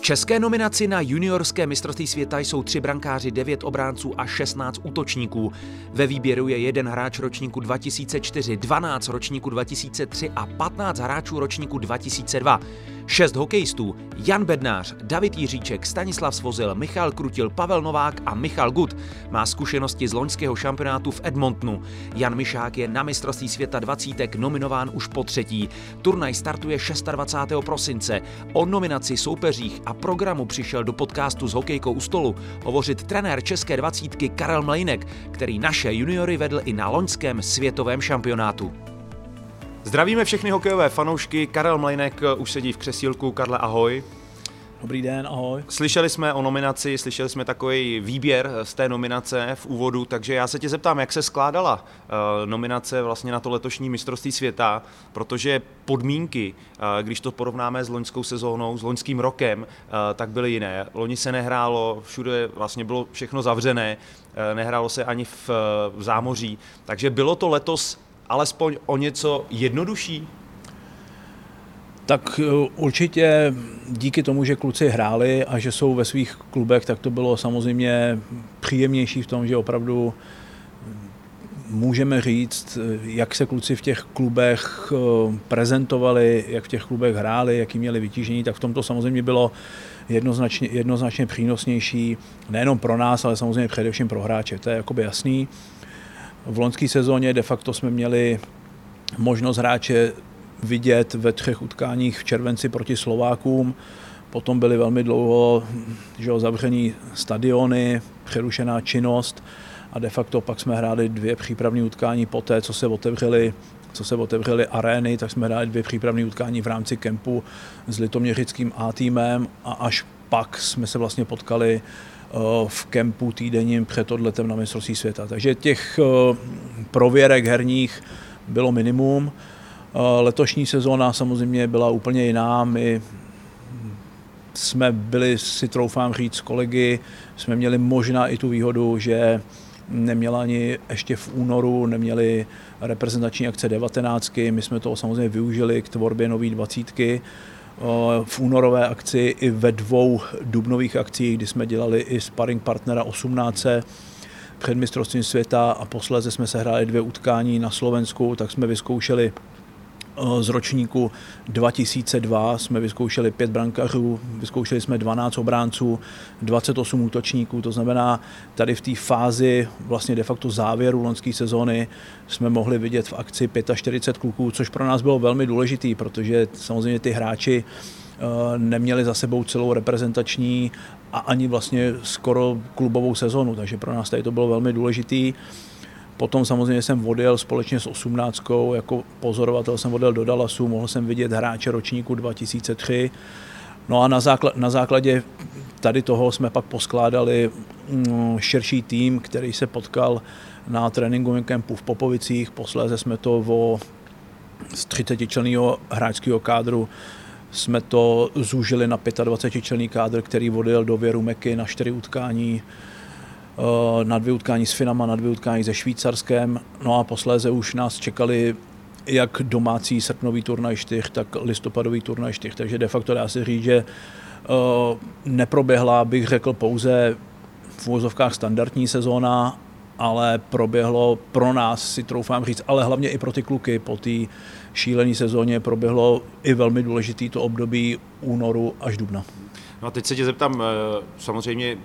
České nominaci na juniorské mistrovství světa jsou tři brankáři, devět obránců a 16 útočníků. Ve výběru je jeden hráč ročníku 2004, 12 ročníku 2003 a 15 hráčů ročníku 2002. Šest hokejistů, Jan Bednář, David Jiříček, Stanislav Svozil, Michal Krutil, Pavel Novák a Michal Gut má zkušenosti z loňského šampionátu v Edmontonu. Jan Mišák je na mistrovství světa 20 nominován už po třetí. Turnaj startuje 26. prosince. O nominaci, soupeřích a programu přišel do podcastu s hokejkou u stolu hovořit trenér České dvacítky Karel Mlejnek, který naše juniory vedl i na loňském světovém šampionátu. Zdravíme všechny hokejové fanoušky. Karel Mlejnek už sedí v křesílku. Karle, ahoj. Dobrý den, ahoj. Slyšeli jsme o nominaci, slyšeli jsme takový výběr z té nominace v úvodu, takže já se tě zeptám, jak se skládala uh, nominace vlastně na to letošní mistrovství světa, protože podmínky, když to porovnáme s loňskou sezónou, s loňským rokem, tak byly jiné. Loni se nehrálo, všude vlastně bylo všechno zavřené, nehrálo se ani v zámoří, takže bylo to letos alespoň o něco jednodušší? Tak eh, určitě díky tomu, že kluci hráli a že jsou ve svých klubech, tak to bylo samozřejmě příjemnější v tom, že opravdu můžeme říct, jak se kluci v těch klubech eh, prezentovali, jak v těch klubech hráli, jaký měli vytížení, tak v tom to samozřejmě bylo jednoznačně, jednoznačně přínosnější, nejenom pro nás, ale samozřejmě především pro hráče, to je jakoby jasný. V loňské sezóně de facto jsme měli možnost hráče vidět ve třech utkáních v červenci proti Slovákům. Potom byly velmi dlouho že zavřený stadiony, přerušená činnost a de facto pak jsme hráli dvě přípravní utkání po té, co se otevřely co se otevřely arény, tak jsme hráli dvě přípravní utkání v rámci kempu s litoměřickým A týmem a až pak jsme se vlastně potkali v kempu týdenním před odletem na mistrovství světa. Takže těch eh, prověrek herních bylo minimum. Eh, letošní sezóna samozřejmě byla úplně jiná. My jsme byli, si troufám říct, kolegy, jsme měli možná i tu výhodu, že neměla ani ještě v únoru, neměli reprezentační akce 19. My jsme to samozřejmě využili k tvorbě nové dvacítky v únorové akci i ve dvou dubnových akcích, kdy jsme dělali i sparring partnera 18 před mistrovstvím světa a posléze jsme se hráli dvě utkání na Slovensku, tak jsme vyzkoušeli z ročníku 2002 jsme vyzkoušeli pět brankařů, vyzkoušeli jsme 12 obránců, 28 útočníků, to znamená tady v té fázi vlastně de facto závěru loňské sezóny jsme mohli vidět v akci 45 kluků, což pro nás bylo velmi důležitý, protože samozřejmě ty hráči neměli za sebou celou reprezentační a ani vlastně skoro klubovou sezonu, takže pro nás tady to bylo velmi důležitý. Potom samozřejmě jsem odjel společně s 18. jako pozorovatel jsem odjel do Dallasu, mohl jsem vidět hráče ročníku 2003. No a na, na základě tady toho jsme pak poskládali mm, širší tým, který se potkal na tréninkovém kempu v Popovicích. Posléze jsme to o z 30 členného hráčského kádru jsme to zúžili na 25 členný kádr, který odjel do Věru Meky na čtyři utkání na dvě utkání s Finama, na dvě utkání se Švýcarskem. No a posléze už nás čekali jak domácí srpnový turnaj 4, tak listopadový turnaj 4. Takže de facto dá se říct, že eh, neproběhla, bych řekl, pouze v úvozovkách standardní sezóna, ale proběhlo pro nás, si troufám říct, ale hlavně i pro ty kluky po té šílené sezóně proběhlo i velmi důležitý to období únoru až dubna. No a teď se tě zeptám, eh, samozřejmě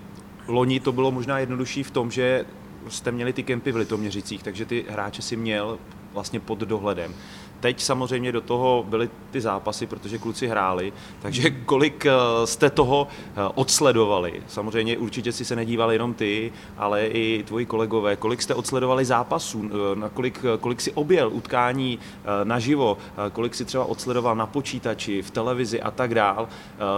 loni to bylo možná jednodušší v tom, že jste měli ty kempy v Litoměřicích, takže ty hráče si měl vlastně pod dohledem. Teď samozřejmě do toho byly ty zápasy, protože kluci hráli, takže kolik eh, jste toho eh, odsledovali? Samozřejmě určitě si se nedívali jenom ty, ale i tvoji kolegové. Kolik jste odsledovali zápasů? Eh, na kolik, kolik si objel utkání naživo? Kolik si třeba odsledoval na počítači, v televizi a tak dál?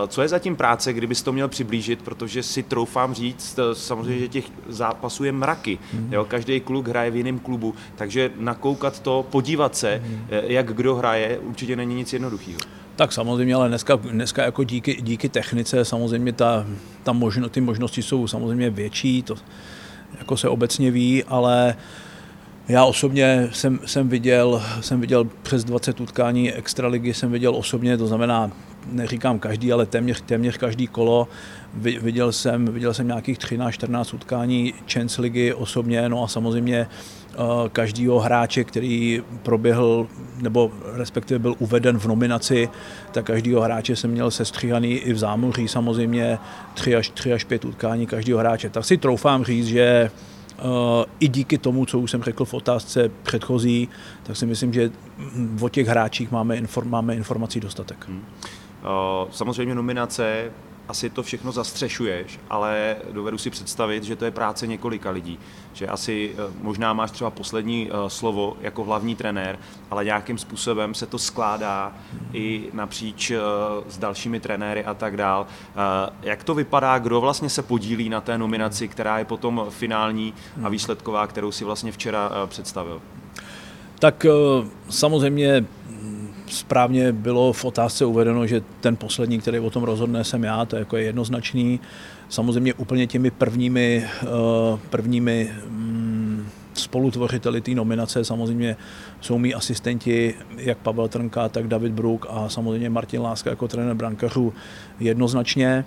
Co je zatím práce, kdybys to měl přiblížit, protože si troufám říct, samozřejmě, že těch zápasů je mraky. Mhm. Jo? Každý kluk hraje v jiném klubu, takže nakoukat to, podívat se, mhm jak kdo hraje, určitě není nic jednoduchého. Tak samozřejmě, ale dneska, dneska jako díky, díky technice samozřejmě ta, ta možno, ty možnosti jsou samozřejmě větší, to jako se obecně ví, ale já osobně jsem, jsem, viděl, jsem viděl přes 20 utkání extraligy, jsem viděl osobně, to znamená neříkám každý, ale téměř, téměř každý kolo. Viděl jsem, viděl jsem nějakých 13-14 utkání Champions ligy osobně, no a samozřejmě Eh, každého hráče, který proběhl, nebo respektive byl uveden v nominaci, tak každého hráče jsem měl sestříhaný i v zámoří samozřejmě tři až, tři až pět utkání každého hráče. Tak si troufám říct, že Uh, i díky tomu, co už jsem řekl v otázce předchozí, tak si myslím, že o těch hráčích máme, inform, máme informací dostatek. Hmm. Uh, samozřejmě nominace asi to všechno zastřešuješ, ale dovedu si představit, že to je práce několika lidí. Že asi eh, možná máš třeba poslední eh, slovo jako hlavní trenér, ale nějakým způsobem se to skládá i napříč eh, s dalšími trenéry a tak dál. Jak to vypadá, kdo vlastně se podílí na té nominaci, která je potom finální a výsledková, kterou si vlastně včera představil? Tak samozřejmě správně bylo v otázce uvedeno, že ten poslední, který o tom rozhodne, jsem já, to je jako jednoznačný. Samozřejmě úplně těmi prvními, eh, prvními mm, spolutvořiteli té nominace samozřejmě jsou mý asistenti, jak Pavel Trnka, tak David Brook a samozřejmě Martin Láska jako trenér brankařů jednoznačně.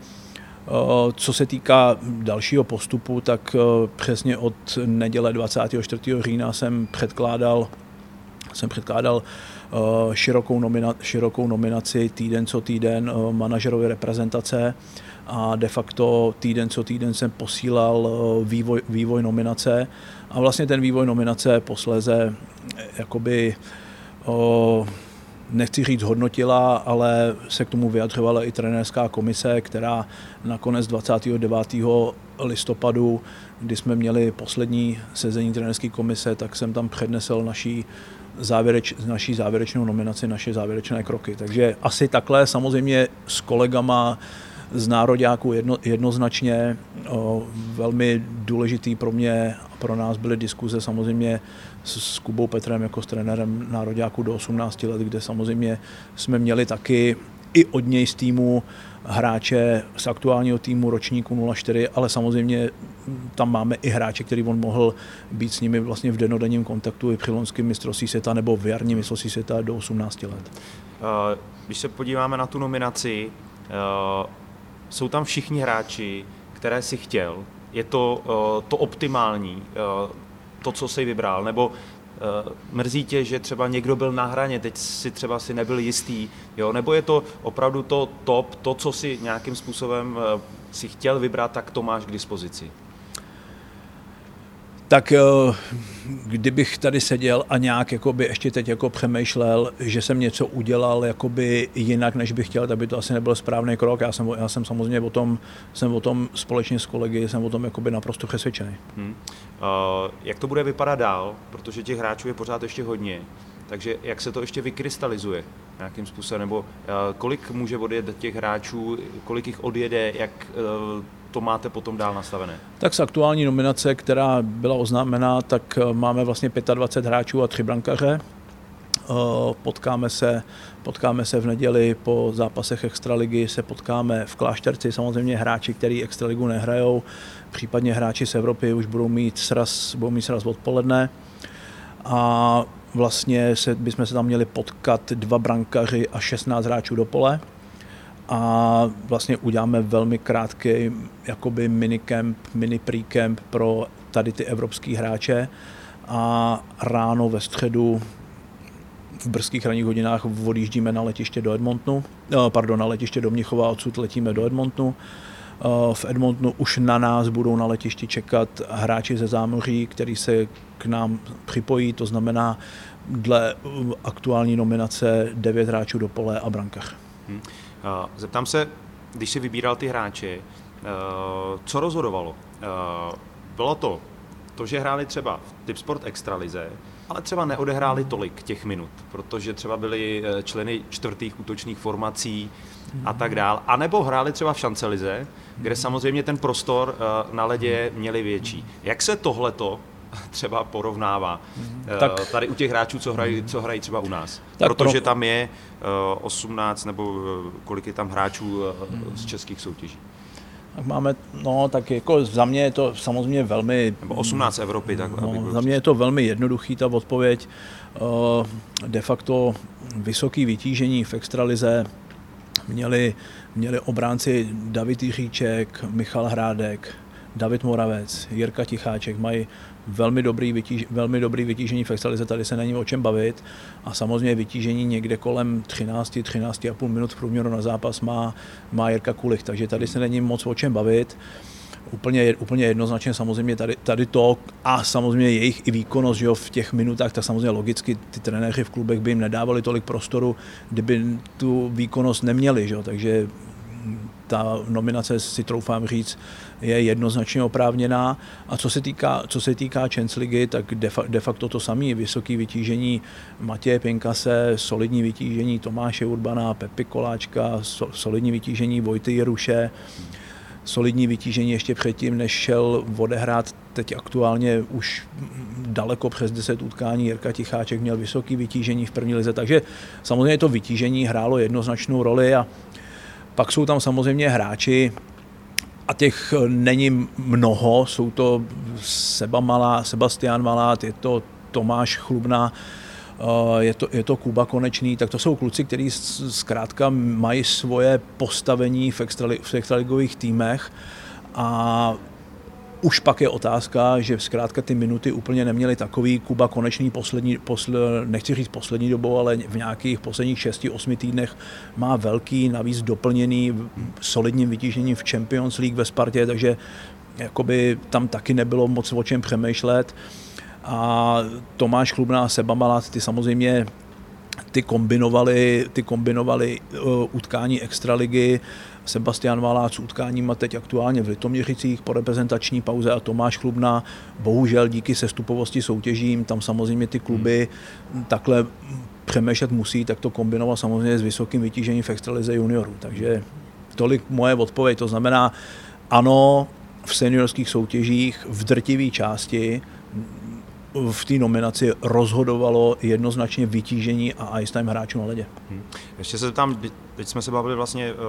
Eh, co se týká dalšího postupu, tak eh, přesně od neděle 24. října jsem předkládal, jsem předkládal Eh, širokou, nomina, širokou nominaci týden co týden eh, manažerovi reprezentace a de facto týden co týden jsem posílal eh, vývoj, vývoj nominace a vlastně ten vývoj nominace posléze jakoby nechci říct hodnotila, ale se k tomu vyjadřovala i trenérská komise, která nakonec 29. listopadu, kdy jsme měli poslední sezení trenérské komise, tak jsem tam přednesl naší závěreč, naší závěrečnou nominaci, naše závěrečné kroky. Takže asi takhle samozřejmě s kolegama z nároďáků jedno, jednoznačně o, velmi důležitý pro mě a pro nás byly diskuze samozřejmě s, s Kubou Petrem jako s trenérem nároďáků do 18 let, kde samozřejmě jsme měli taky i od něj z týmu hráče z aktuálního týmu ročníku 04, ale samozřejmě tam máme i hráče, který on mohl být s nimi vlastně v denodenním kontaktu i při lonském mistrovství světa nebo v jarním mistrovství světa do 18 let. Eh, když se podíváme na tu nominaci, eh, jsou tam všichni hráči, které si chtěl. Je to eh, to optimální, to, co jsi vybral, nebo mrzí tě, že třeba někdo byl na hraně, teď si třeba si nebyl jistý, jo? nebo je to opravdu to top, to, co si nějakým způsobem eh, si chtěl vybrat, tak to máš k dispozici? Tak eh, kdybych tady seděl a nějak jakoby ještě teď jako přemýšlel, že jsem něco udělal jakoby jinak, než bych chtěl, tak by to asi nebyl správný krok. Já jsem, já jsem samozřejmě o tom, jsem o tom společně s kolegy, jsem o tom jakoby naprosto přesvědčený. Hmm. Uh, jak to bude vypadat dál, protože těch hráčů je pořád ještě hodně, takže jak se to ještě vykrystalizuje nějakým způsobem, nebo uh, kolik může odjet těch hráčů, kolik jich odjede, jak uh, to máte potom dál nastavené? Tak z aktuální nominace, která byla oznámena, tak eh, máme vlastně 25 hráčů a tři brankaře. Eh, potkáme se, potkáme se v neděli po zápasech Extraligy, se potkáme v Klášterci, samozřejmě hráči, kteří Extraligu nehrajou, případně hráči z Evropy už budou mít sraz, budou mít sraz odpoledne. A vlastně se, bychom se tam měli potkat dva brankaři a 16 hráčů do pole a vlastně uděláme velmi krátký jakoby minicamp, mini pre-camp pro tady ty evropský hráče a ráno ve středu v brzkých ranních hodinách odjíždíme na letiště do Edmontonu, eh, pardon, na letiště do Mnichova, odsud letíme do Edmontonu. Eh, v Edmontonu už na nás budou na letišti čekat hráči ze zámoří, který se k nám připojí, to znamená dle aktuální nominace 9 hráčů do pole a brankař. Hmm. Eh, zeptám se, když si vybíral ty hráče, eh, co rozhodovalo? Eh, bylo to to, že hráli třeba v Tipsport Extralize, ale třeba neodehráli tolik těch minut, protože třeba byli členy čtvrtých útočných formací a tak dál. A nebo hráli třeba v Šancelize, kde samozřejmě ten prostor na ledě měli větší. Jak se tohleto třeba porovnává eh, tak, tady u těch hráčů, co hrají, co hrají třeba u nás. Tak Protože pro... tam je 18 eh, nebo eh, kolik je tam hráčů z českých soutěží. Tak máme, no tak jako za mě je to samozřejmě velmi... Nebo 18 Evropy, tak no, Za mě je to velmi jednoduchý ta odpověď. De facto vysoký vytížení v extralize měli, měli obránci David Jiříček, Michal Hrádek, David Moravec, Jirka Ticháček, mají velmi dobrý, vytíž, velmi dobrý vytížení v extralize, tady se není o čem bavit a samozřejmě vytížení někde kolem 13, 13,5 minut v průměru na zápas má, má Jirka Kulich, takže tady se není moc o čem bavit. Úplně, úplně jednoznačně samozřejmě tady, tady to a samozřejmě jejich i výkonnost že jo, v těch minutách, tak samozřejmě logicky ty trenéři v klubech by jim nedávali tolik prostoru, kdyby tu výkonnost neměli, že jo, takže ta nominace si troufám říct, je jednoznačně oprávněná. A co se týká, co se týká Champions League, tak de, de facto to samé. Vysoké vytížení Matěje Pinkase, solidní vytížení Tomáše Urbana, Pepi Koláčka, so, solidní vytížení Vojty Jeruše, solidní vytížení ještě předtím, než šel odehrát teď aktuálně už daleko přes 10 utkání. Jirka Ticháček měl vysoké vytížení v první lize, takže samozřejmě to vytížení hrálo jednoznačnou roli a pak jsou tam samozřejmě hráči, a těch není mnoho, jsou to Seba Malá, Sebastian Malát, je to Tomáš Chlubna, eh, je to, je to Kuba Konečný, tak to jsou kluci, kteří zkrátka mají svoje postavení v, v extraligových týmech. A už pak je otázka, že zkrátka ty minuty úplně neměly takový. Kuba konečný poslední, posl, nechci říct poslední dobou, ale v nějakých posledních 6-8 týdnech má velký, navíc doplněný solidním vytížením v Champions League ve Spartě, takže jakoby tam taky nebylo moc o čem přemýšlet. A Tomáš Chlubná a Seba Malát, ty samozřejmě ty kombinovali, ty kombinovali uh, utkání extraligy, Sebastian Valác s utkáním a teď aktuálně v Litoměřicích po reprezentační pauze a Tomáš Chlubna. Bohužel díky sestupovosti soutěžím, tam samozřejmě ty kluby hmm. takhle přemýšlet musí, tak to kombinovat samozřejmě s vysokým vytížením v extralize juniorů. Takže tolik moje odpověď. To znamená, ano, v seniorských soutěžích v drtivé části v té nominaci rozhodovalo jednoznačně vytížení a ice time hráčů na ledě. Hmm. Ještě se tam, teď jsme se bavili vlastně uh,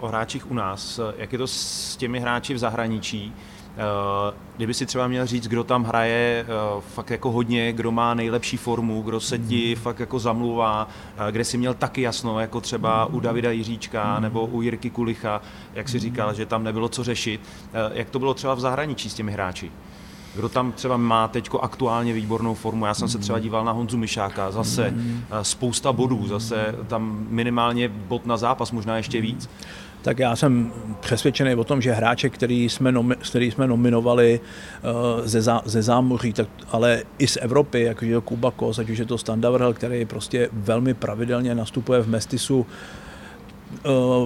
o hráčích u nás, jak je to s těmi hráči v zahraničí, Uh, kdyby si třeba měl říct, kdo tam hraje fakt jako hodně, kdo má nejlepší formu, kdo se ti hmm. fakt jako zamluvá, kde si měl taky jasno, jako třeba u Davida Jiříčka hmm. nebo u Jirky Kulicha, jak si říkal, že tam nebylo co řešit. Jak to bylo třeba v zahraničí s těmi hráči? Kdo tam třeba má teď aktuálně výbornou formu? Já jsem se třeba díval na Honzu Mišáka, zase eh, spousta bodů, zase tam minimálně bod na zápas, možná ještě víc. Tak já jsem přesvědčený o tom, že hráče, který jsme, nomi, který jsme nominovali uh, ze, zá, ze zámoří, tak, ale i z Evropy, jako je Kuba Kos, ať už je to Standavrhel, který prostě velmi pravidelně nastupuje v Mestisu,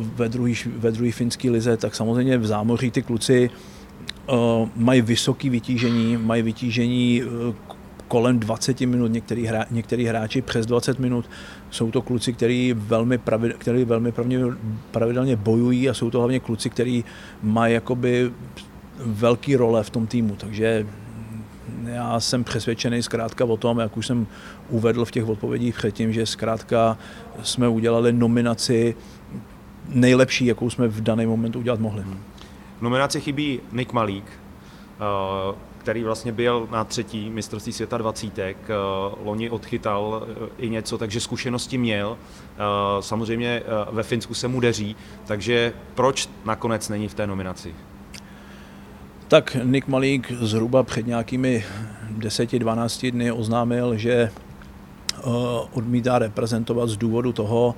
ve druhé ve druhý finské lize, tak samozřejmě v zámoří ty kluci uh, mají vysoké vytížení, mají vytížení uh, kolem 20 minut, některý, hra, některý hráči přes 20 minut. Jsou to kluci, kteří velmi, pravid, který velmi pravidelně bojují a jsou to hlavně kluci, kteří mají jakoby velký role v tom týmu, takže já jsem přesvědčený zkrátka o tom, jak už jsem uvedl v těch odpovědích předtím, že zkrátka jsme udělali nominaci nejlepší, jakou jsme v daný moment udělat mohli. Hmm. V nominaci chybí Nick Malík, eh, který vlastně byl na třetí mistrovství světa dvacítek. Eh, loni odchytal eh, i něco, takže zkušenosti měl. Samozřejmě ve Finsku se mu deří, takže proč nakonec není v té nominaci? Tak Nick Malík zhruba před nějakými 10-12 dny oznámil, že odmítá reprezentovat z důvodu toho,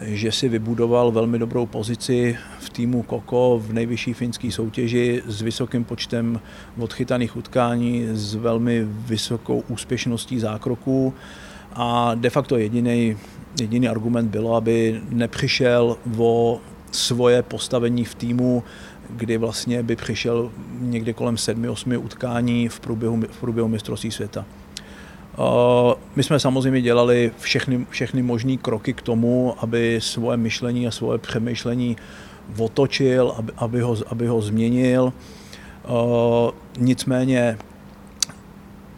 že si vybudoval velmi dobrou pozici v týmu Koko v nejvyšší finské soutěži s vysokým počtem odchytaných utkání, s velmi vysokou úspěšností zákroků a de facto jediný, jediný argument bylo, aby nepřišel o svoje postavení v týmu, kdy vlastně by přišel někde kolem 7-8 utkání v průběhu, v průběhu mistrovství světa. My jsme samozřejmě dělali všechny, všechny možné kroky k tomu, aby svoje myšlení a svoje přemýšlení otočil, aby, aby, ho, aby ho změnil. Nicméně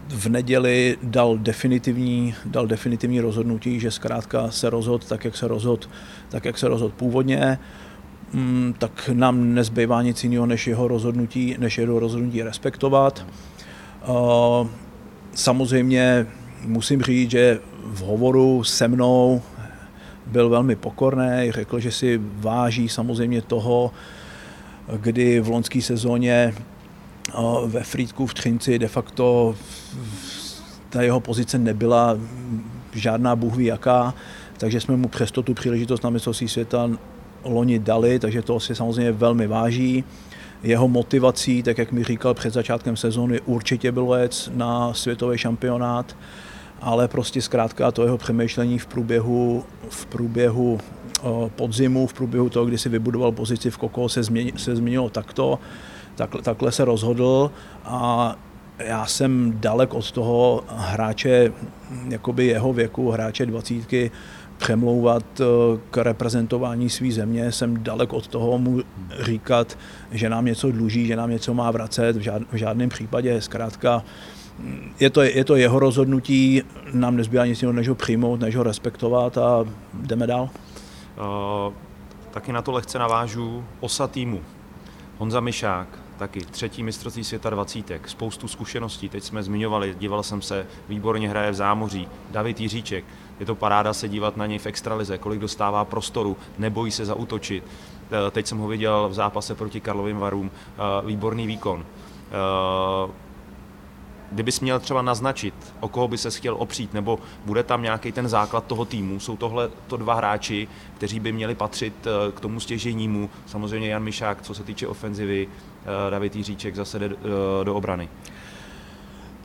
v neděli dal definitivní, dal definitivní rozhodnutí, že zkrátka se rozhod tak, jak se rozhod, tak, jak se rozhod původně, mm, tak nám nezbývá nic jiného, než jeho rozhodnutí, než jeho rozhodnutí respektovat. Samozřejmě musím říct, že v hovoru se mnou byl velmi pokorný, řekl, že si váží samozřejmě toho, kdy v loňské sezóně ve Frýdku v Třinci de facto ta jeho pozice nebyla žádná bůh ví jaká, takže jsme mu přesto tu příležitost na mistrovství světa loni dali, takže to si samozřejmě velmi váží. Jeho motivací, tak jak mi říkal před začátkem sezóny, určitě bylo jet na světový šampionát, ale prostě zkrátka to jeho přemýšlení v průběhu, v průběhu podzimu, v průběhu toho, kdy si vybudoval pozici v Koko, se, změnilo, se změnilo takto. Tak, takhle se rozhodl a já jsem dalek od toho hráče jakoby jeho věku, hráče dvacítky, přemlouvat eh, k reprezentování své země. Jsem dalek od toho mu říkat, že nám něco dluží, že nám něco má vracet. V, žád, v žádném případě zkrátka je to, je to jeho rozhodnutí, nám nezbývá nic jiného, než ho přijmout, než ho respektovat a jdeme dál. Uh, taky na to lehce navážu osa týmu. Honza Mišák, taky třetí mistrovství světa dvacítek, spoustu zkušeností, teď jsme zmiňovali, díval jsem se, výborně hraje v zámoří, David Jiříček, je to paráda se dívat na něj v extralize, kolik dostává prostoru, nebojí se zautočit. Eh, teď jsem ho viděl v zápase proti Karlovým Varům, eh, výborný výkon. Eh, kdybys měl třeba naznačit, o koho by se chtěl opřít, nebo bude tam nějaký ten základ toho týmu, jsou tohle to dva hráči, kteří by měli patřit k tomu stěžejnímu, samozřejmě Jan Mišák, co se týče ofenzivy, David Jiříček zase jde do obrany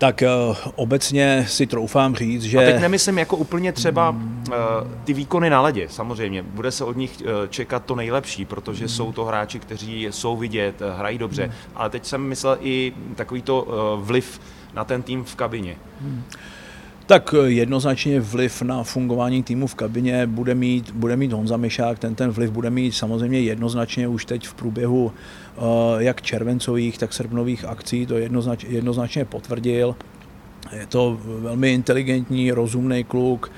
tak uh, obecně si troufám říct, že... A teď nemyslím jako úplně třeba uh, ty výkony na ledě, samozřejmě. Bude se od nich uh, čekat to nejlepší, protože jsou to hráči, kteří jsou vidět, hrají dobře, ale teď jsem myslel i takovýto uh, vliv na ten tým v kabině. Hmm. Tak jednoznačně vliv na fungování týmu v kabině bude mít, bude mít Honza Mišák, ten ten vliv bude mít samozřejmě jednoznačně už teď v průběhu uh, jak červencových, tak srpnových akcí, to jednoznač, jednoznačně potvrdil. Je to velmi inteligentní, rozumný kluk,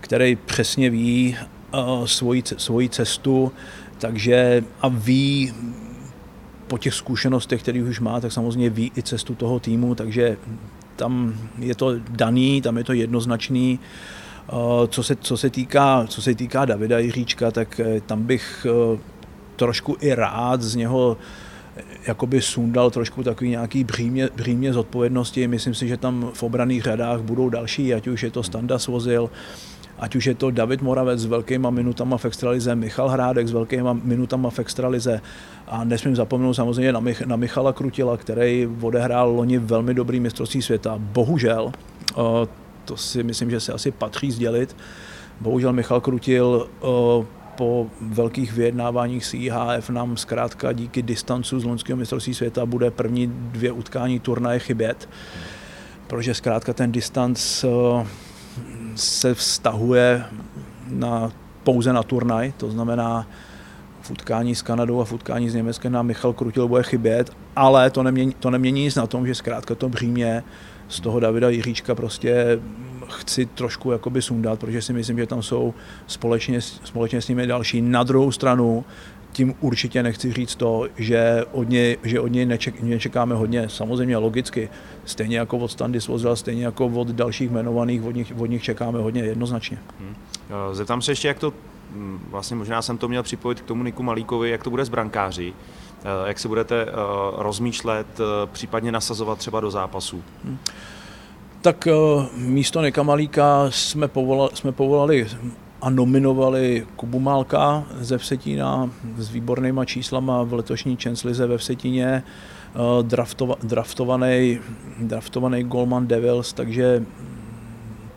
který přesně ví uh, svoji, svoji cestu, takže a ví po těch zkušenostech, které už má, tak samozřejmě ví i cestu toho týmu, takže tam je to daný, tam je to jednoznačný. Eh, co se, co se, týká, co se týká Davida Jiříčka, tak eh, tam bych eh, trošku i rád z něho jakoby sundal trošku takový nějaký břímě, břímě zodpovědnosti. Myslím si, že tam v obraných řadách budou další, ať už je to Standa Svozil, ať už je to David Moravec s velkýma minutama v extralize, Michal Hrádek s velkýma minutama v extralize a nesmím zapomenout samozřejmě na, Mich- na Michala Krutila, který odehrál loni velmi dobrý mistrovství světa. Bohužel, to si myslím, že se asi patří sdělit, bohužel Michal Krutil po velkých vyjednáváních s IHF nám zkrátka díky distancu z loňského mistrovství světa bude první dvě utkání turnaje chybět, protože zkrátka ten distanc se vztahuje na, pouze na turnaj, to znamená v utkání s Kanadou a v utkání s Německem nám Michal Krutil bude chybět, ale to nemění, to nemění nic na tom, že zkrátka to břímě z toho Davida Jiříčka prostě chci trošku jakoby sundat, protože si myslím, že tam jsou společně, společně s nimi další. Na druhou stranu tím určitě nechci říct to, že od něj, že od něj neček, nečekáme hodně, samozřejmě logicky, stejně jako od Standy Svozila, stejně jako od dalších jmenovaných, od nich, od nich čekáme hodně jednoznačně. Hmm. Zeptám se ještě, jak to, hm, vlastně možná jsem to měl připojit k tomu Niku Malíkovi, jak to bude s brankáři, eh, jak se budete eh, rozmýšlet, eh, případně nasazovat třeba do zápasů? Hmm. Tak místo Nika Malíka jsme povolali, jsme povolali a nominovali Kubu Málka ze Vsetína s výbornýma číslama v letošní Čenslize ve Vsetíně, eh, draftova, draftovaný, draftovaný Goldman Devils, takže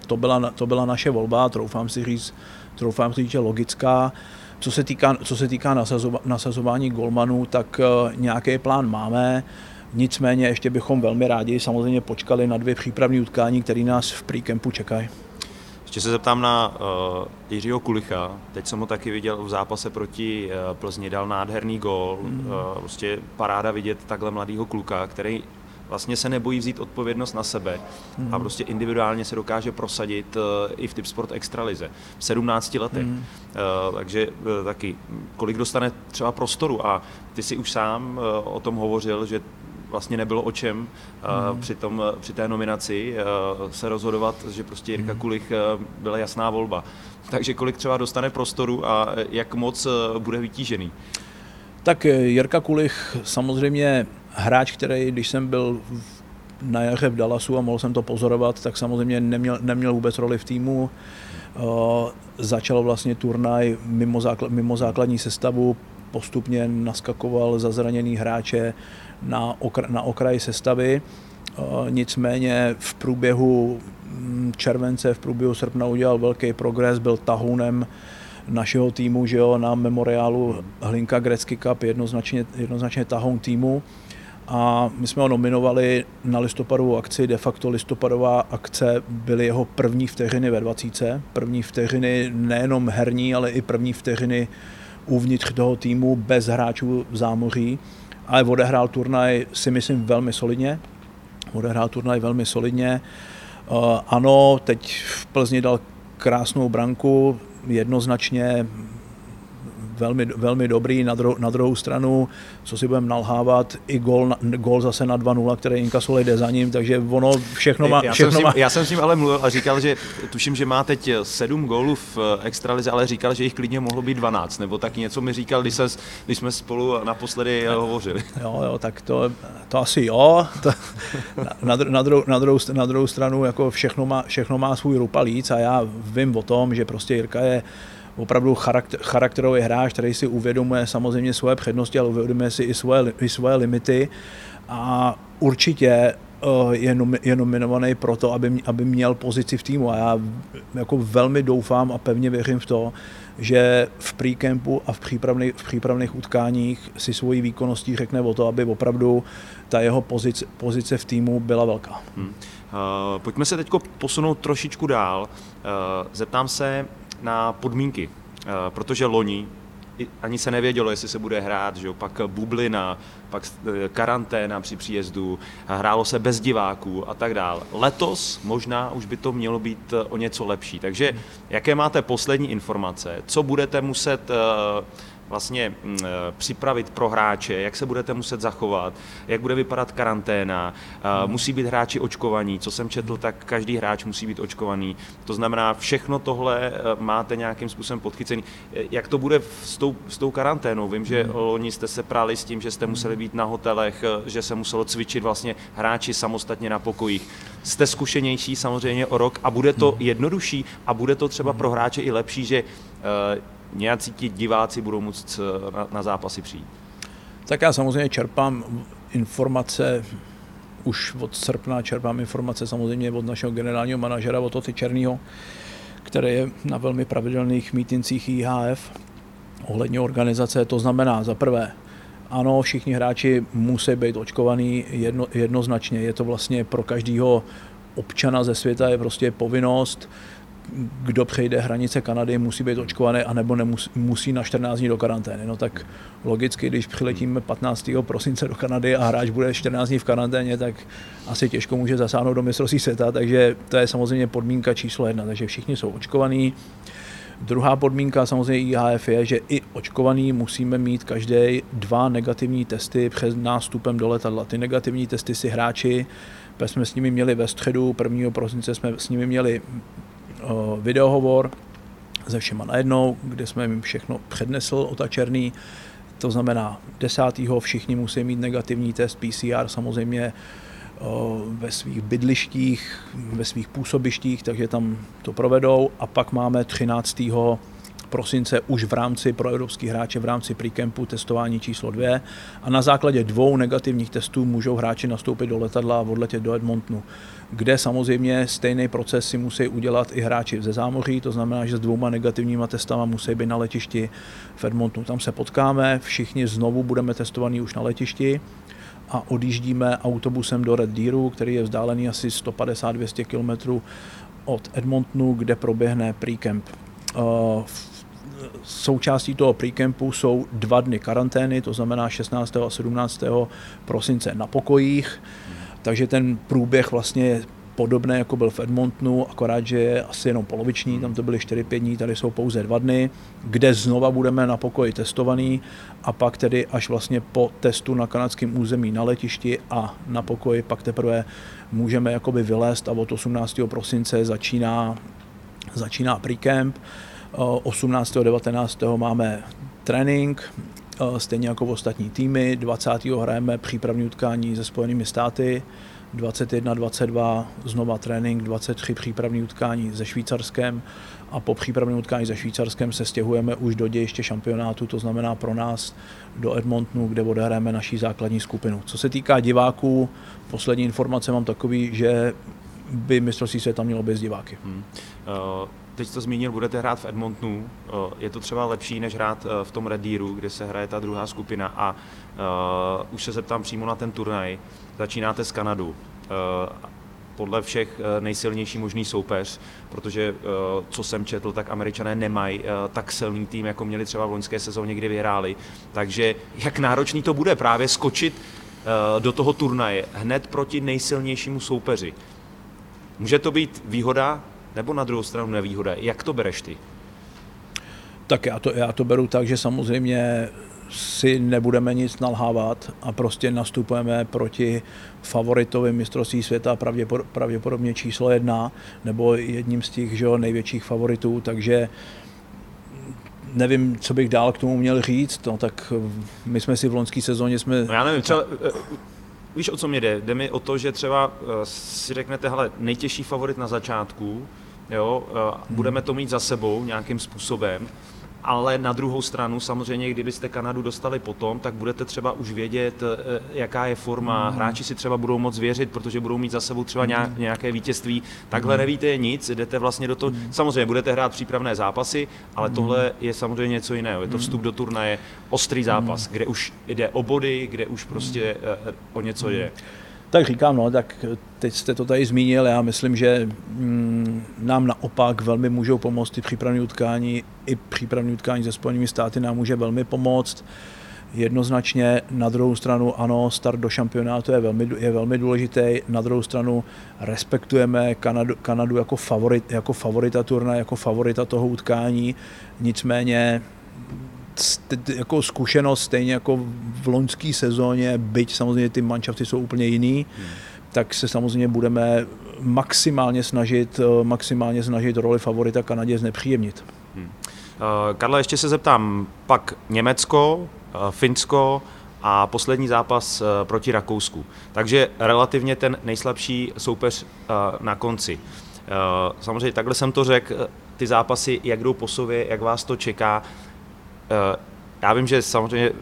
to byla, to byla naše volba, troufám si říct, troufám si říct, že logická. Co se týká, co se týká nasazova, nasazování golmanů, tak uh, nějaký plán máme. Nicméně ještě bychom velmi rádi samozřejmě počkali na dvě přípravní utkání, které nás v pre čekají. Ještě se zeptám na uh, Jiřího Kulicha. Teď jsem ho taky viděl v zápase proti uh, Plzni, dal nádherný gól. Mm. Uh, prostě paráda vidět takhle mladýho kluka, který vlastně se nebojí vzít odpovědnost na sebe mm. a prostě individuálně se dokáže prosadit uh, i v Typ Sport Extralize v 17 letech. Mm. Uh, takže uh, taky, kolik dostane třeba prostoru a ty si už sám uh, o tom hovořil, že vlastně nebylo o čem hmm. při, tom, při té nominaci se rozhodovat, že prostě Jirka hmm. Kulich byla jasná volba. Takže kolik třeba dostane prostoru a jak moc bude vytížený? Tak Jirka Kulich samozřejmě hráč, který, když jsem byl na jaře v Dallasu a mohl jsem to pozorovat, tak samozřejmě neměl, neměl vůbec roli v týmu. Uh, začal vlastně turnaj mimo, základ, mimo základní sestavu, postupně naskakoval za zraněný hráče na, okra, na okraji sestavy. Uh, nicméně v průběhu mm, července, v průběhu srpna udělal velký progres, byl tahounem našeho týmu, že jo, na memoriálu Hlinka Grecky Cup, jednoznačně, jednoznačně tahoun týmu a my jsme ho nominovali na listopadovou akci. De facto listopadová akce byly jeho první vteřiny ve 20. První vteřiny nejenom herní, ale i první vteřiny uvnitř toho týmu bez hráčů v zámoří. Ale odehrál turnaj si myslím velmi solidně. Odehrál turnaj velmi solidně. Uh, ano, teď v Plzni dal krásnou branku, jednoznačně velmi, velmi dobrý. Na, dru, na druhou stranu, co si budeme nalhávat, i gol, gol zase na 2-0, který Inkasole jde za ním, takže ono všechno má... Já, všechno jsem, má... Ním, já jsem s ním ale mluvil a říkal, že tuším, že má teď sedm gólů v eh, extralize, ale říkal, že jich klidně mohlo být 12, nebo tak něco mi říkal, když, se, když jsme spolu naposledy hovořili. Jo, jo, tak to, to asi jo. To, na, na, druhou, na, druhou, na druhou stranu jako všechno má, všechno má svůj rupalíc a já vím o tom, že prostě Jirka je opravdu charakter, charakterový hráč, který si uvědomuje samozřejmě svoje přednosti, ale uvědomuje si i svoje, i svoje limity a určitě eh, je, nom, je nominovaný proto, aby, aby měl pozici v týmu a já jako velmi doufám a pevně věřím v to, že v pre-campu a v přípravných, v přípravných utkáních si svojí výkonností řekne o to, aby opravdu ta jeho pozice, pozice v týmu byla velká. Hmm. Uh, pojďme se teď posunout trošičku dál. Uh, zeptám se, na podmínky, eh, protože loni ani se nevědělo, jestli se bude hrát, že jo? pak bublina, pak eh, karanténa při příjezdu, hrálo se bez diváků a tak dále. Letos možná už by to mělo být eh, o něco lepší. Takže jaké máte poslední informace? Co budete muset vlastně mm, eh, připravit pro hráče, jak se budete muset zachovat, jak bude vypadat karanténa, hmm. musí být hráči očkovaní, co jsem četl, tak každý hráč musí být očkovaný. To znamená, všechno tohle eh, máte nějakým způsobem podchycený. Eh, jak to bude s tou, s tou karanténou? Vím, že hmm. loni jste se práli s tím, že jste museli být na hotelech, že se muselo cvičit vlastně hráči samostatně na pokojích. Jste zkušenější samozřejmě o rok a bude to hmm. jednodušší a bude to třeba pro hráče i lepší, že nějací ti diváci budou moct eh, na, na zápasy přijít? Tak já samozřejmě čerpám informace už od srpna čerpám informace samozřejmě od našeho generálního manažera, od Toty Černýho, který je na velmi pravidelných mítincích IHF ohledně organizace. To znamená za prvé, ano, všichni hráči musí být očkovaní jedno, jednoznačně. Je to vlastně pro každého občana ze světa je prostě povinnost kdo přejde hranice Kanady, musí být očkovaný, anebo nemusí, musí na 14 dní do karantény. No tak logicky, když přiletíme 15. prosince do Kanady a hráč bude 14 dní v karanténě, tak asi těžko může zasáhnout do mistrovství světa, takže to je samozřejmě podmínka číslo jedna, takže všichni jsou očkovaní. Druhá podmínka samozřejmě IHF je, že i očkovaný musíme mít každý dva negativní testy před nástupem do letadla. Ty negativní testy si hráči, jsme s nimi měli ve středu, 1. prosince jsme s nimi měli videohovor se všema najednou, kde jsme jim všechno přednesl o ta černý. To znamená, 10. všichni musí mít negativní test PCR samozřejmě ve svých bydlištích, ve svých působištích, takže tam to provedou. A pak máme 13 prosince už v rámci pro evropský hráče v rámci pre-campu testování číslo dvě a na základě dvou negativních testů můžou hráči nastoupit do letadla a odletět do Edmontonu, kde samozřejmě stejný proces si musí udělat i hráči ze zámoří, to znamená, že s dvouma negativníma testama musí být na letišti v Edmontonu. Tam se potkáme, všichni znovu budeme testovaní už na letišti a odjíždíme autobusem do Red Deeru, který je vzdálený asi 150-200 km od Edmontonu, kde proběhne pre-camp. Uh, součástí toho pre-campu jsou dva dny karantény, to znamená 16. a 17. prosince na pokojích, takže ten průběh vlastně je podobné, jako byl v Edmontonu, akorát, že je asi jenom poloviční, tam to byly 4-5 dní, tady jsou pouze dva dny, kde znova budeme na pokoji testovaný a pak tedy až vlastně po testu na kanadském území na letišti a na pokoji pak teprve můžeme jakoby vylézt a od 18. prosince začíná, začíná pre-camp. 18. 19. máme trénink, stejně jako ostatní týmy. 20. hrajeme přípravní utkání se Spojenými státy, 21, 22 znova trénink, 23 přípravní utkání se Švýcarskem a po přípravním utkání se Švýcarskem se stěhujeme už do dějiště šampionátu, to znamená pro nás do Edmontonu, kde odehráme naší základní skupinu. Co se týká diváků, poslední informace mám takový, že by mistrovství světa mělo bez diváky. Hmm. Uh, teď to zmínil, budete hrát v Edmontonu. Uh, je to třeba lepší, než hrát uh, v tom Red Deeru, kde se hraje ta druhá skupina a uh, už se zeptám přímo na ten turnaj. Začínáte s Kanadu. Podle všech nejsilnější možný soupeř, protože co jsem četl, tak američané nemají tak silný tým, jako měli třeba v loňské sezóně, kdy vyhráli. Takže jak náročný to bude právě skočit do toho turnaje hned proti nejsilnějšímu soupeři. Může to být výhoda nebo na druhou stranu nevýhoda? Jak to bereš ty? Tak já to, já to beru tak, že samozřejmě si nebudeme nic nalhávat a prostě nastupujeme proti favoritovi mistrovství světa, pravděpodobně číslo jedna, nebo jedním z těch že, největších favoritů, takže nevím, co bych dál k tomu měl říct, no, tak my jsme si v loňské sezóně jsme... No já nevím, třeba víš, o co mě jde? Jde mi o to, že třeba eh, si řeknete, hele, nejtěžší favorit na začátku, jo, eh, budeme to mít za sebou nějakým způsobem, ale na druhou stranu samozřejmě, kdybyste Kanadu dostali potom, tak budete třeba už vědět, eh, jaká je forma, mm. hráči si třeba budou moc věřit, protože budou mít za sebou třeba mm. nějaké vítězství. Takhle mm. nevíte nic, jdete vlastně do toho, mm. samozřejmě budete hrát přípravné zápasy, ale mm. tohle je samozřejmě něco jiného. Je to vstup do turnaje, ostrý zápas, mm. kde už jde o body, kde už prostě mm. o něco jde. Tak říkám, no, tak teď jste to tady zmínil, já myslím, že mm, nám naopak velmi můžou pomoct ty přípravní utkání, i přípravní utkání se Spojenými státy nám může velmi pomoct. Jednoznačně na druhou stranu ano, start do šampionátu je velmi, je velmi důležitý, na druhou stranu respektujeme Kanadu, Kanadu jako, favorit, jako favorita turna, jako favorita toho utkání, nicméně jako zkušenost stejně jako v loňské sezóně, byť samozřejmě ty manšafty jsou úplně jiný, hmm. tak se samozřejmě budeme maximálně snažit, eh, maximálně snažit roli favorita Kanadě znepříjemnit. Hmm. Uh, Karle, ještě se zeptám, pak Německo, uh, Finsko a poslední zápas proti Rakousku. Takže relativně ten nejslabší soupeř na konci. Samozřejmě takhle jsem to řekl, ty zápasy, jak jdou po sobě, jak vás to čeká. Eh, já vím, že samozřejmě eh,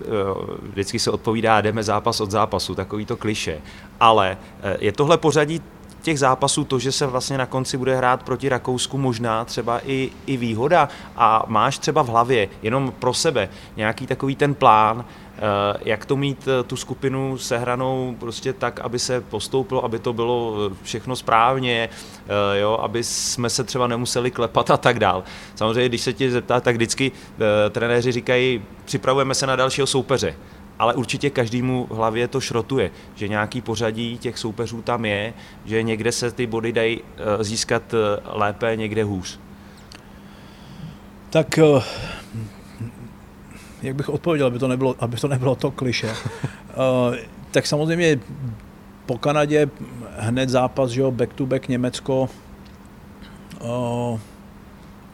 vždycky se odpovídá, jdeme zápas od zápasu, takový to kliše, ale eh, je tohle pořadí těch zápasů to, že se vlastně na konci bude hrát proti Rakousku možná třeba i, i výhoda a máš třeba v hlavě jenom pro sebe nějaký takový ten plán, Eh, jak to mít eh, tu skupinu sehranou prostě tak, aby se postoupilo, aby to bylo eh, všechno správně, jo, aby jsme se třeba nemuseli klepat a tak dál. Samozřejmě, když se tě zeptá, tak vždycky trenéři říkají, připravujeme se na dalšího soupeře ale určitě každému v hlavě to šrotuje, že nějaký pořadí těch soupeřů tam je, že někde se ty body dají získat lépe, někde hůř. Tak jak bych odpověděl, aby to nebylo, aby to, nebylo to kliše. tak samozřejmě po Kanadě hned zápas, že jo, back to back Německo. Uh,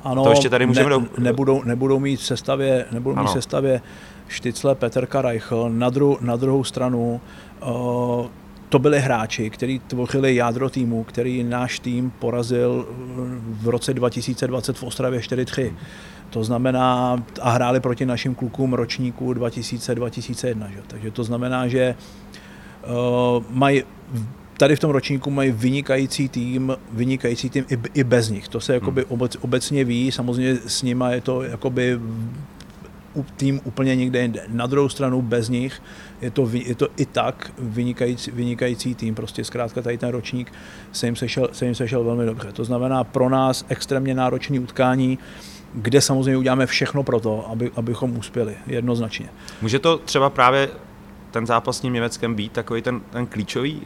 ano, to ještě tady můžeme ne, do... nebudou, nebudou mít v sestavě, nebudou ano. mít v sestavě Štycle, Peterka Reichl. Na, dru, na druhou stranu uh, to byli hráči, kteří tvořili jádro týmu, který náš tým porazil v roce 2020 v Ostravě 4-3. To znamená, a hráli proti našim klukům ročníků 2000-2001. Takže to znamená, že uh, mají tady v tom ročníku mají vynikající tým, vynikající tým i, i bez nich. To se jakoby hmm. obec, obecně ví, samozřejmě s nima je to jakoby tým úplně někde jinde. Na druhou stranu bez nich je to, je to i tak vynikající, vynikající tým. Prostě zkrátka tady ten ročník se jim, sešel, se jim sešel velmi dobře. To znamená pro nás extrémně náročné utkání. Kde samozřejmě uděláme všechno pro to, aby, abychom uspěli, jednoznačně. Může to třeba právě ten zápas s tím Německem být takový ten, ten klíčový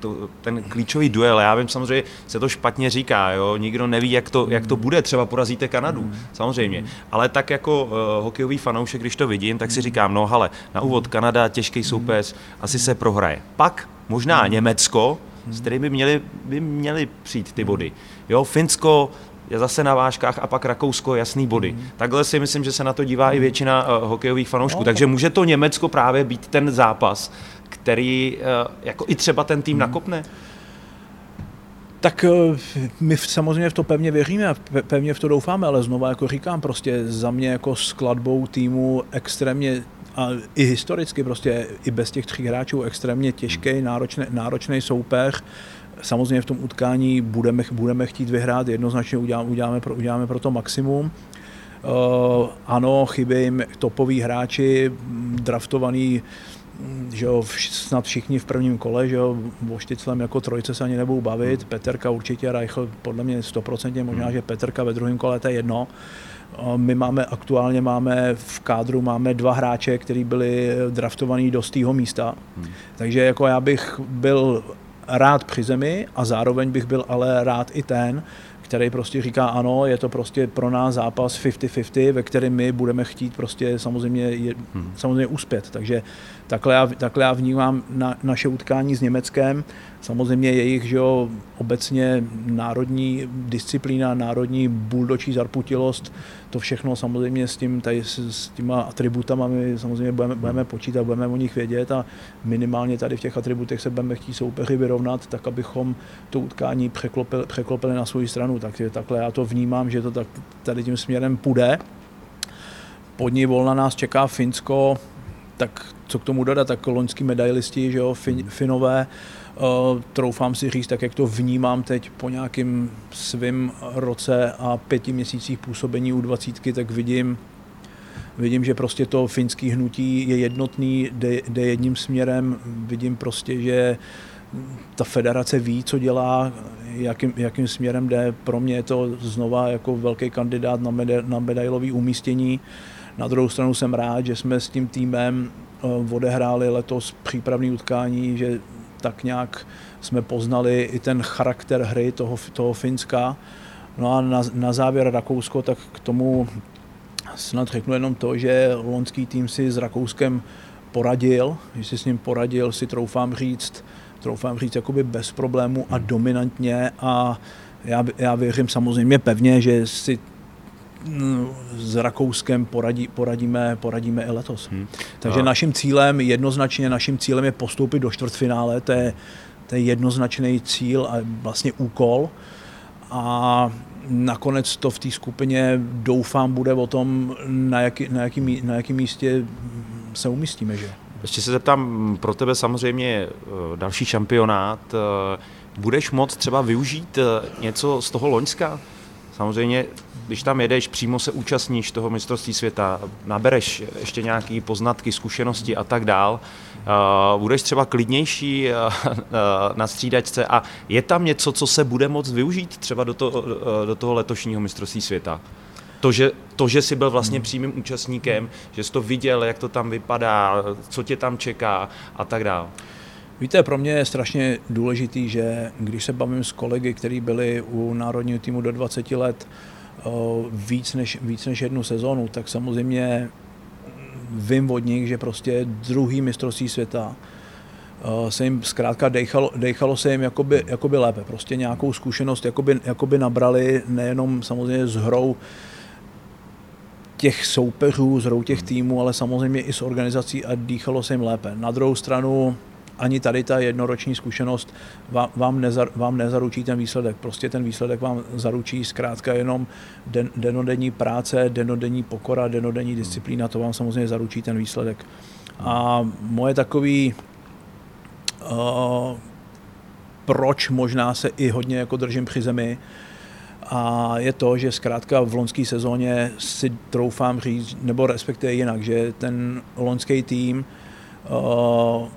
to, to, ten klíčový duel. Já vím, samozřejmě se to špatně říká, jo? nikdo neví, jak to, jak to bude, třeba porazíte Kanadu, mm. samozřejmě. Mm. Ale tak jako uh, hokejový fanoušek, když to vidím, tak si říkám, no ale na úvod Kanada, těžký soupeř, asi se prohraje. Pak možná Německo, s kterými měli, by měly přijít ty body. Jo, Finsko, je zase na vážkách a pak Rakousko jasný body. Mm. Takhle si myslím, že se na to dívá mm. i většina uh, hokejových fanoušků. No. Takže může to Německo právě být ten zápas, který uh, jako i třeba ten tým mm. nakopne? Tak eh, my samozřejmě v to pevně věříme a pevně v to doufáme, ale znova jako říkám, prostě za mě jako skladbou týmu extrémně a i historicky prostě i bez těch tří hráčů extrémně těžký, náročný, náročný soupeř. Samozřejmě v tom utkání budeme, budeme chtít vyhrát, jednoznačně uděláme, uděláme, pro, uděláme pro to maximum. Uh, ano, chybí jim topoví hráči, draftovaný že jo, snad všichni v prvním kole, že jo, o Štyclem jako trojce se ani nebudou bavit, hmm. Peterka určitě, Reichl podle mě 100%, možná, hmm. že Peterka ve druhém kole, to je jedno. My máme aktuálně máme v kádru máme dva hráče, kteří byli draftovaní do stého místa. Hmm. Takže jako já bych byl rád při zemi a zároveň bych byl ale rád i ten, který prostě říká ano, je to prostě pro nás zápas 50-50, ve kterém my budeme chtít prostě samozřejmě, je, hmm. samozřejmě uspět. Takže takhle já, takhle já vnímám na, naše utkání s Německem. Samozřejmě jejich že jo, obecně národní disciplína, národní buldočí zarputilost, to všechno samozřejmě s, tím, tady, s, s těma atributama my samozřejmě budeme, budeme počítat, budeme o nich vědět a minimálně tady v těch atributech se budeme chtít soupeři vyrovnat, tak abychom to utkání překlopili, překlopili na svou stranu. Takže takhle já to vnímám, že to tak tady tím směrem půjde. Pod ní volna nás čeká Finsko, tak co k tomu dodat, tak loňský medailisti, že jo, fin, Finové, uh, troufám si říct, tak jak to vnímám teď po nějakým svým roce a pěti měsících působení u 20, tak vidím, vidím, že prostě to finský hnutí je jednotný, jde, jde jedním směrem, vidím prostě, že ta federace ví, co dělá, jakým, jakým směrem jde. Pro mě je to znova jako velký kandidát na, meda, na medailový umístění. Na druhou stranu jsem rád, že jsme s tím týmem odehráli letos přípravné utkání, že tak nějak jsme poznali i ten charakter hry toho, toho Finska. No a na, na závěr Rakousko, tak k tomu snad řeknu jenom to, že loňský tým si s Rakouskem poradil, že si s ním poradil, si troufám říct, troufám říct, jakoby bez problému a dominantně a já, já věřím samozřejmě pevně, že si s Rakouskem poradí, poradíme, poradíme i letos. Hmm. Takže a... naším cílem, jednoznačně naším cílem je postoupit do čtvrtfinále, to je, to je jednoznačný cíl a vlastně úkol. A nakonec to v té skupině doufám bude o tom, na jaký, na jaký, na jaký místě se umístíme. Že? Ještě se zeptám, pro tebe samozřejmě eh, další šampionát. Eh, budeš moct třeba využít eh, něco z toho Loňska? Samozřejmě když tam jedeš, přímo se účastníš toho mistrovství světa, nabereš ještě nějaké poznatky, zkušenosti a tak dál, uh, budeš třeba klidnější uh, uh, na střídačce a je tam něco, co se bude moct využít třeba do, to, do toho letošního mistrovství světa? To že, to, že jsi byl vlastně hmm. přímým účastníkem, že jsi to viděl, jak to tam vypadá, co tě tam čeká a tak dále. Víte, pro mě je strašně důležitý, že když se bavím s kolegy, kteří byli u národního týmu do 20 let, víc než, víc než jednu sezonu, tak samozřejmě vím od nich, že prostě druhý mistrovství světa se jim zkrátka dejchalo, dejchalo se jim jakoby, jakoby lépe. Prostě nějakou zkušenost jakoby, jakoby nabrali nejenom samozřejmě s hrou těch soupeřů, s hrou těch týmů, ale samozřejmě i s organizací a dýchalo se jim lépe. Na druhou stranu ani tady ta jednoroční zkušenost vám, vám, nezar, vám nezaručí ten výsledek. Prostě ten výsledek vám zaručí zkrátka jenom den, denodenní práce, denodenní pokora, denodenní disciplína, to vám samozřejmě zaručí ten výsledek. A moje takový uh, proč možná se i hodně jako držím při zemi, a je to, že zkrátka v loňské sezóně si troufám říct, nebo respektive jinak, že ten loňský tým uh,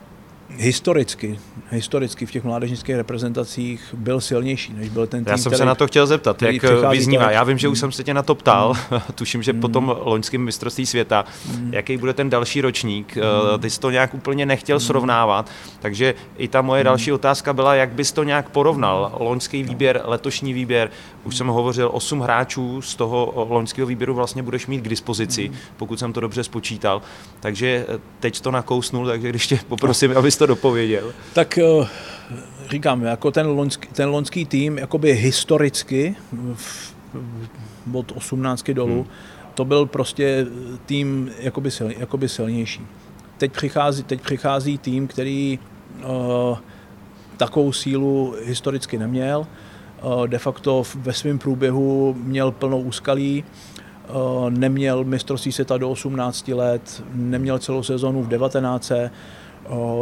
historicky, historicky v těch mládežnických reprezentacích byl silnější, než byl ten tým, Já jsem který, se na to chtěl zeptat, jak vyznívá. Tak... Já vím, že už jsem se tě na to ptal, mm. tuším, že mm. po tom loňském mistrovství světa, mm. jaký bude ten další ročník, mm. ty jsi to nějak úplně nechtěl mm. srovnávat, takže i ta moje mm. další otázka byla, jak bys to nějak porovnal, loňský výběr, letošní výběr, už jsem hovořil, 8 hráčů z toho loňského výběru vlastně budeš mít k dispozici, mm. pokud jsem to dobře spočítal, takže teď to nakousnul, takže když tě poprosím, abys to dopověděl. Tak eh, říkám, jako ten loňský, ten loňský tým jakoby historicky v, od 18 dolů, hmm. to byl prostě tým jakoby, sil, jakoby silnější. Teď přichází, teď přichází tým, který uh, takovou sílu historicky neměl. Uh, de facto ve svém průběhu měl plnou úskalí, uh, neměl mistrovství světa do 18 let, neměl celou sezonu v 19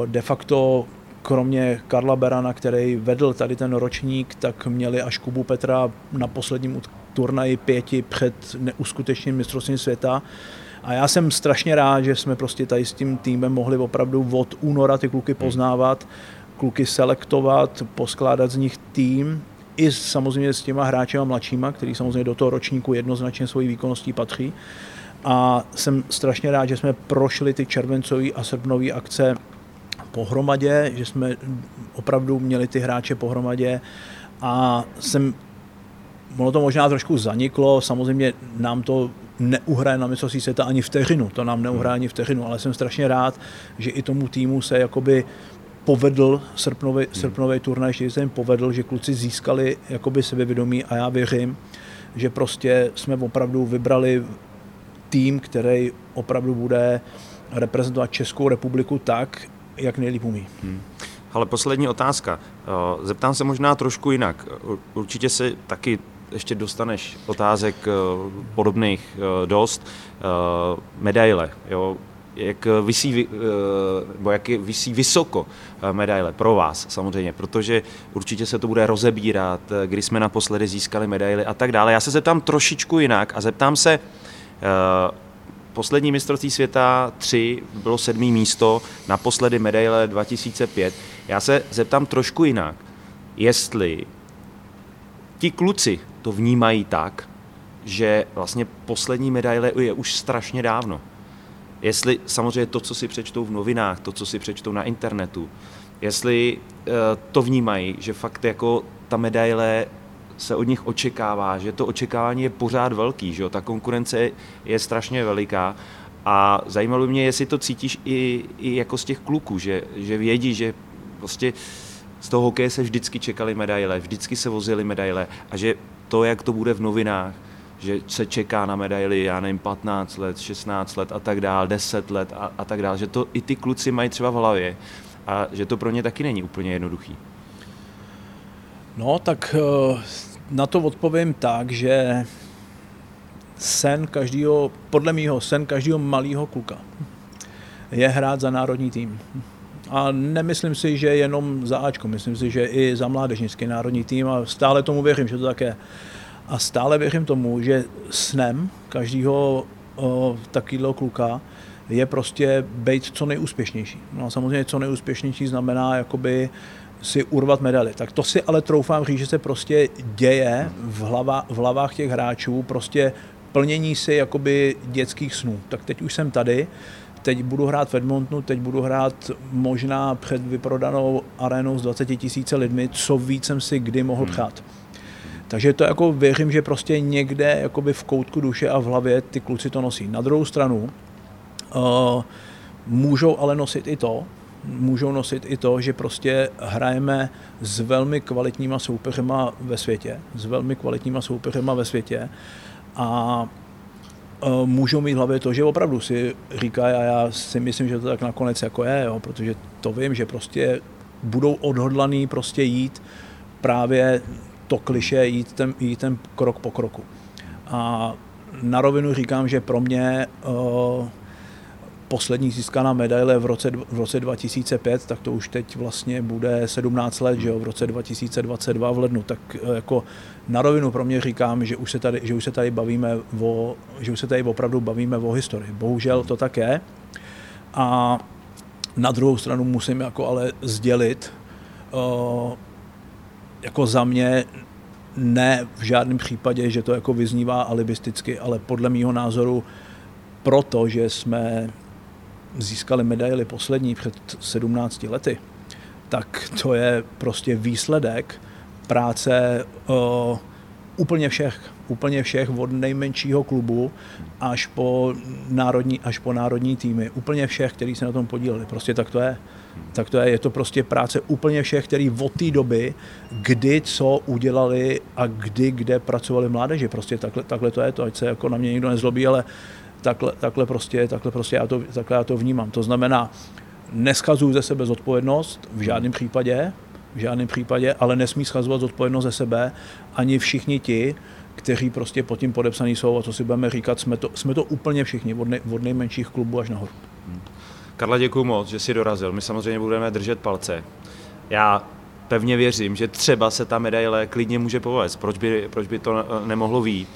de facto kromě Karla Berana, který vedl tady ten ročník, tak měli až Kubu Petra na posledním turnaji pěti před neuskutečným mistrovstvím světa. A já jsem strašně rád, že jsme prostě tady s tím týmem mohli opravdu od února ty kluky poznávat, kluky selektovat, poskládat z nich tým, i samozřejmě s těma hráčema mladšíma, který samozřejmě do toho ročníku jednoznačně svojí výkonností patří. A jsem strašně rád, že jsme prošli ty červencové a srpnové akce pohromadě, že jsme opravdu měli ty hráče pohromadě a jsem, ono to možná trošku zaniklo, samozřejmě nám to neuhraje na mistrovství světa ani vteřinu, to nám neuhraje ani vteřinu, ale jsem strašně rád, že i tomu týmu se jakoby povedl srpnový, hmm. srpnový turnaj, že se jim povedl, že kluci získali jakoby sebevědomí a já věřím, že prostě jsme opravdu vybrali tým, který opravdu bude reprezentovat Českou republiku tak, jak nejlíp umí. Hmm. Ale poslední otázka. Eh, zeptám se možná trošku jinak. Určitě se taky ještě dostaneš otázek eh, podobných eh, dost. Medaile, jo? jak vysí, nebo jak vysí vysoko medaile pro vás samozřejmě, protože určitě se to bude rozebírat, kdy jsme naposledy získali medaily a tak dále. Já se zeptám trošičku jinak a zeptám se, Poslední mistrovství světa 3 bylo sedmý místo, naposledy medaile 2005. Já se zeptám trošku jinak, jestli ti kluci to vnímají tak, že vlastně poslední medaile je už strašně dávno. Jestli samozřejmě to, co si přečtou v novinách, to, co si přečtou na internetu, jestli uh, to vnímají, že fakt jako ta medaile se od nich očekává, že to očekávání je pořád velký, že jo? ta konkurence je strašně veliká a zajímalo mě, jestli to cítíš i, i jako z těch kluků, že, že vědí, že prostě z toho hokeje se vždycky čekali medaile, vždycky se vozily medaile a že to, jak to bude v novinách, že se čeká na medaily, já nevím, 15 let, 16 let a tak dál, 10 let a, a tak dál, že to i ty kluci mají třeba v hlavě a že to pro ně taky není úplně jednoduchý. No, tak eh, na to odpovím tak, že sen každého, podle mýho, sen každého malého kluka je hrát za národní tým. A nemyslím si, že jenom za Ačko, myslím si, že i za mládežnický národní tým a stále tomu věřím, že to tak je. A stále věřím tomu, že snem každého takového kluka je prostě být co nejúspěšnější. No a samozřejmě co nejúspěšnější znamená jakoby si urvat medaily. Tak to si ale troufám říct, že se prostě děje v, hlava, v hlavách těch hráčů, prostě plnění si jakoby dětských snů. Tak teď už jsem tady, teď budu hrát v Edmontonu, teď budu hrát možná před vyprodanou arénou s 20 tisíce lidmi, co víc jsem si kdy mohl hmm. přát. Takže to jako věřím, že prostě někde jakoby v koutku duše a v hlavě ty kluci to nosí. Na druhou stranu uh, můžou ale nosit i to, můžou nosit i to, že prostě hrajeme s velmi kvalitníma soupeřema ve světě, s velmi kvalitníma soupeřema ve světě a e, můžou mít v hlavě to, že opravdu si říkají a já si myslím, že to tak nakonec jako je, jo, protože to vím, že prostě budou odhodlaný prostě jít právě to kliše, jít ten, jít ten krok po kroku. A na rovinu říkám, že pro mě uh, poslední získaná medaile v roce, v roce 2005, tak to už teď vlastně bude 17 let, že jo, v roce 2022 v lednu, tak eh, jako na rovinu pro mě říkám, že už se tady, že už se tady bavíme o, že už se tady opravdu bavíme o historii. Bohužel to tak je. A Na druhou stranu musím jako ale sdělit, jako za mě ne v žádném případě, že to jako vyznívá alibisticky, ale podle mýho názoru proto, že jsme získali medaily poslední před 17 lety, tak to je prostě výsledek práce uh, úplně všech, úplně všech od nejmenšího klubu až po národní, až po národní týmy, úplně všech, kteří se na tom podíleli. Prostě tak to je. Tak to je, je to prostě práce úplně všech, který od té doby, kdy co udělali a kdy kde pracovali mládeži. Prostě takhle, takhle to je to, ať se jako na mě nikdo nezlobí, ale takhle, takhle, prostě, takhle prostě já to, takhle já to vnímám. To znamená, neskazuju ze sebe zodpovědnost v žádném případě, v žádném případě, ale nesmí schazovat zodpovědnost ze sebe ani všichni ti, kteří prostě pod tím podepsaní jsou a co si budeme říkat, jsme to, jsme to úplně všichni, od, nej, od nejmenších klubů až nahoru. Hmm. Karla, děkuji moc, že jsi dorazil. My samozřejmě budeme držet palce. Já pevně věřím, že třeba se ta medaile klidně může povést. Proč by, proč by to nemohlo být?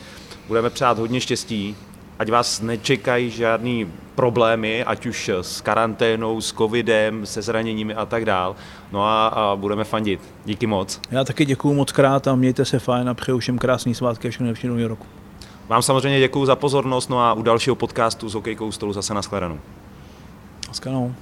Budeme přát hodně štěstí, ať vás nečekají žádný problémy, ať už s karanténou, s covidem, se zraněními a tak dál. No a, a budeme fandit. Díky moc. Já taky děkuji moc krát a mějte se fajn a přeju všem krásný svátky a všechno nejlepší nový roku. Vám samozřejmě děkuji za pozornost, no a u dalšího podcastu s hokejkou stolu zase na shledanou. Naschledanou.